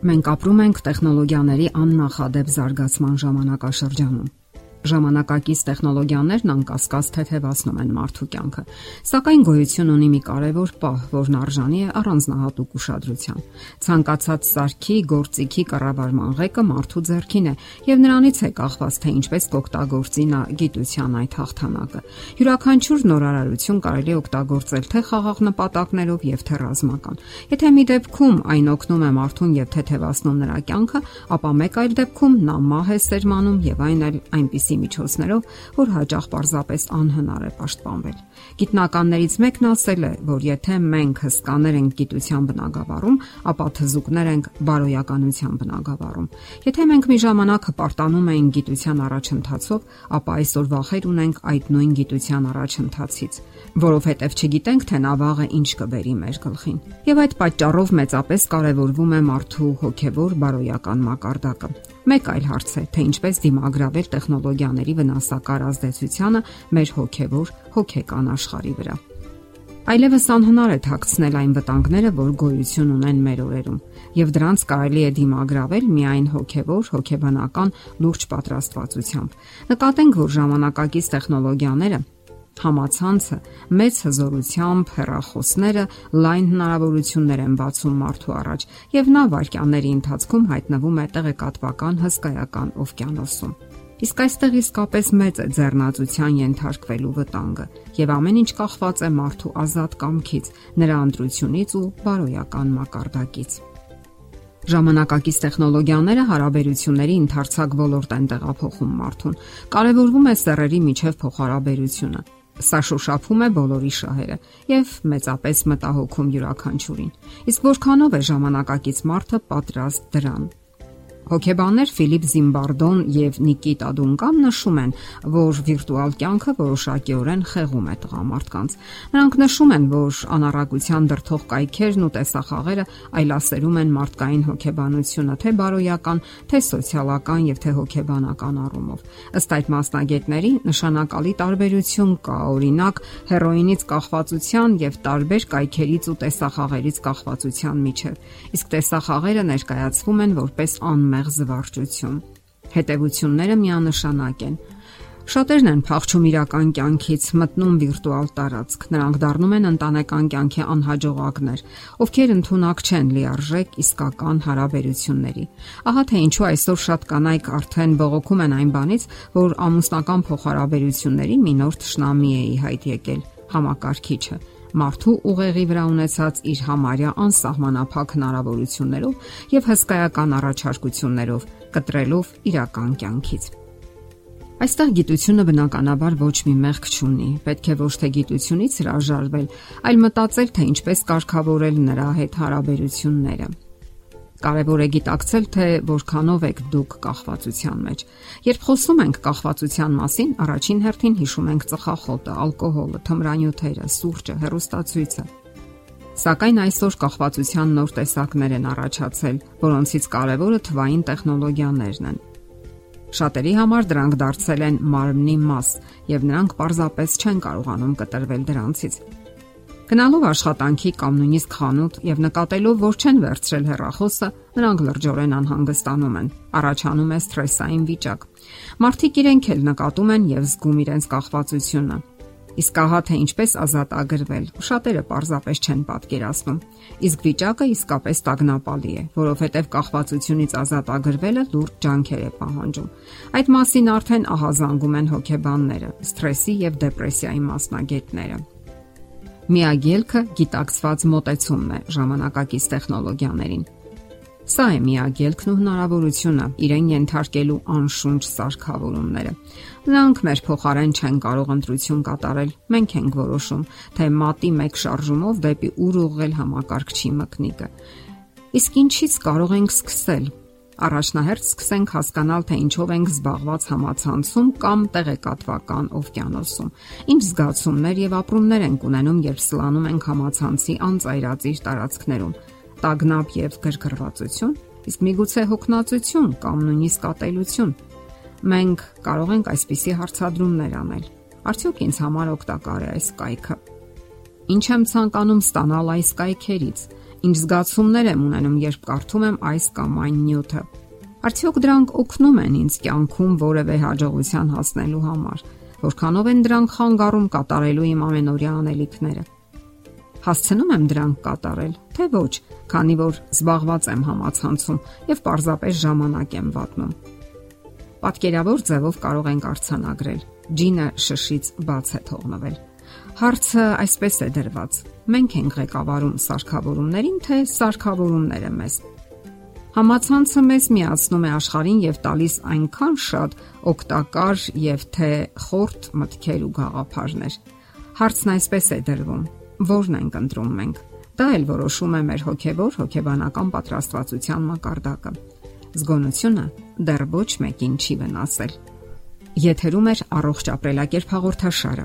Մենք ապրում ենք տեխնոլոգիաների աննախադեպ զարգացման ժամանակաշրջանում։ Ժամանակակից տեխնոլոգիաներն անկասկած թեթևացնում են մարդու կյանքը, սակայն գոյություն ունի մի կարևոր պահ, որն արժանի է առանձնահատուկ ուշադրության։ Ցանկացած սարքի, գործիքի կառավարման ղեկը մարդու ձեռքին է, եւ նրանից է կախված, թե ինչպես կօգտագործի նա գիտության այդ հաղթանակը։ Յուրաքանչյուր նորարարություն կարելի է օգտագործել թե խաղաղ նպատակներով եւ թե ռազմական։ Եթե մի դեպքում այն օգնում է մարդուն եւ թեթևացնում նրա կյանքը, ապա մեկ այլ դեպքում նա մահ է սերմանում եւ այն այլ այնպիսի այնպիսի միջոցներով, որ հաճախ պարզապես անհնար է պաշտպանվել։ Գիտնականներից մեկն ասել է, որ եթե մենք հսկաներ ենք գիտության բնագավառում, ապա թզուկներ ենք բարոյականության բնագավառում։ Եթե մենք մի ժամանակ հպարտանում էինք գիտության առաջընթացով, ապա այսօր վախեր ունենք այդ նույն գիտության առաջընթացից, որովհետև չգիտենք, թե նա վաղը ինչ կբերի մեր գլխին։ Եվ այդ պատճառով մեծապես կարևորվում է մարդու հոգևոր բարոյական մակարդակը։ Մեկ այլ հարց է, թե ինչպես դիմագրավել տեխնոլոգիաների վնասակար ազդեցությանը մեր հոգևոր հոգեկան աշխարհի վրա։ Այլևս անհնար է թաքցնել այն վտանգները, որ գոյություն ունեն մեր օրերում, եւ դրանց կարելի է դիմագրավել միայն հոգեվոր, հոգեբանական լուրջ պատրաստվածությամբ։ Նկատենք, որ ժամանակակից տեխնոլոգիաները Համացանցը մեծ հզորությամբ հեռախոսները լայն հնարավորություններ են բացում մարդու առաջ, եւ նա վարքյանների ընթացքում հայտնվում է տեղեկատվական հսկայական օվկիանոսում։ Իսկ այստեղ իսկապես մեծ է ձեռնացության ենթարկվելու վտանգը, եւ ամեն ինչ կախված է մարդու ազատ կամքից, նրա ընտրությունից ու բարոյական մակարդակից։ Ժամանակակից տեխնոլոգիաները հարաբերությունների ընթարցակ ոլորտ են տեղափոխում մարդուն։ Կարևորվում է սեռերի միջև փոխհարաբերությունը Սա շոշափում է բոլորի շահերը եւ մեծապես մտահոգում յուրաքանչյուրին։ Իսկ որքանով է ժամանակակից մարդը պատրաստ դրան։ Հոկեբաններ Ֆիլիպ Զիմբարդոն եւ Նիկիտա Դունկան նշում են, որ վիրտուալ կյանքը որոշակիորեն խեղում է տղամարդկանց։ Նրանք նշում են, որ անառակության դրթող կայքերն ու տեսախաղերը այլասերում են մարդկային հոգեբանությունը, թե բարոյական, թե սոցիալական եւ թե հոգեբանական առումով։ Ըստ այդ մասնագետների նշանակալի տարբերություն կա, օրինակ, հերոինից կախվածության եւ տարբեր կայքերից ու տեսախաղերից կախվածության միջև։ Իսկ տեսախաղերը ներկայացվում են որպես անմեղ անմեղ զվարճություն։ Հետևությունները միանշանակ են։ Շատերն են փախչում իրական կյանքից, մտնում վիրտուալ տարածք։ Նրանք դառնում են ընտանեկան կյանքի անհաջողակներ, ովքեր ընդունակ չեն լիարժեք իսկական հարաբերությունների։ Ահա թե ինչու այսօր շատ կանայք արդեն բողոքում են այն բանից, որ ամուսնական փոխհարաբերությունների մի նոր ճշնամի է ի հայտ եկել՝ համակարգիչը մարդու ուղեղի վրա ունեցած իր համարյա անսահմանափակ հնարավորություններով եւ հսկայական առաջարկություններով կտրելով իրական կյանքից։ Այստեղ գիտությունը բնականաբար ոչ մի մեղք չունի։ Պետք է ոչ թե գիտությունից հրաժարվել, այլ մտածել, թե ինչպես կարգավորել նրա հետ հարաբերությունները։ Կարևոր է գիտակցել, թե որքանով եք դուք կախվածության մեջ։ Երբ խոսում ենք կախվածության մասին, առաջին հերթին հիշում ենք ծխախոտը, ալկոհոլը, թմրանյութերը, սուրճը, հեռուստացույցը։ Սակայն այսօր կախվածության նոր տեսակներ են առաջացել, որոնցից կարևորը թվային տեխնոլոգիաներն են։ Շատերի համար դրանք դարձել են մարմնի մաս, եւ նրանք պարզապես չեն կարողանում կտրվել դրանցից։ Գնալով աշխատանքի կամ նույնիսկ խանութ եւ նկատելով, որ չեն վերցրել հեռախոսը, նրանք լրջորեն անհանգստանում են։ Առաջանում է սթրեսային վիճակ։ Մարդիկ իրենք էլ նկատում են եւ զգում իրենց կախվածությունը։ Իսկ ահա թե ինչպես ազատ ագրվել, շատերը պարզապես չեն պատկերացնում։ Իսկ վիճակը իսկապես տագնապալի է, որովհետև կախվածությունից ազատ ագրվելը լուրջ ջանքեր է պահանջում։ Այդ մասին արդեն ահազանգում են հոգեբանները, սթրեսի եւ դեպրեսիայի մասնագետները։ Միագելքը գիտակցված մոտեցումն է ժամանակակից տեխնոլոգիաներին։ Սա է միագելքն ու հնարավորությունը իրեն ենթարկելու անշունչ սարքավորումները։ Նրանք մեր փոխարեն չեն կարող ընտրություն կատարել։ Մենք ենք որոշում, թե մատի մեկ շարժումով դեպի ուր ուղղել համակարգչի մկնիկը։ Իսկ ինչից կարող ենք սկսել Առաջնահերթ սկսենք հասկանալ, թե ինչով ենք զբաղված համացանցում կամ տեղեկատվական օվկիանոսում։ Ինչ զգացումներ եւ ապրումներ ենք ունենում, երբ սլանում ենք համացանցի անծայրածիր տարածքներում։ Տագնապ եւ գրգռվածություն, իսկ միգուցե հոգնածություն կամ նույնիսկ ատելություն։ Մենք կարող ենք այսպիսի հարցադրումներ անել։ Արդյոք ինձ համար օգտակար է այս կայքը։ Ինչ եմ ցանկանում ստանալ այս կայքերից ինչ զգացումներ եմ ունենում, երբ կարդում եմ այս կամ այն նյութը։ Արդյոք դրանք օգնում են ինձ կյանքում որևէ հաջողության հասնելու համար։ Որքանով են դրանք խանգարում կատարելու իմ ամենօրյա անելիքները։ Հասցնում եմ դրանք կատարել, թե ոչ, քանի որ զբաղված եմ համացանցում եւ պարզապես ժամանակ եմ վատնում։ Պատկերավոր ձևով կարող ենք արցանագրել։ Ջինը շշից բաց է թողնվել Հարցը այսպես է դրված. մենք ենք ղեկավարում սարքավորումներին, թե սարքավորումները մեզ։ Համացանցը մեզ միացնում է աշխարհին եւ տալիս այնքան շատ օգտակար եւ թե խորտ մտքեր ու գաղափարներ։ Հարցն այսպես է դրվում. ո՞րն ենք ընտրում մենք։ Դա էլ որոշում է մեր հոգեվոր հոգեբանական պատրաստվածության մակարդակը։ Զգոնությունը դեռ ոչ մեկին չի վնասել։ Եթերում է առողջ ապրելակերպ հաղորդաշարը։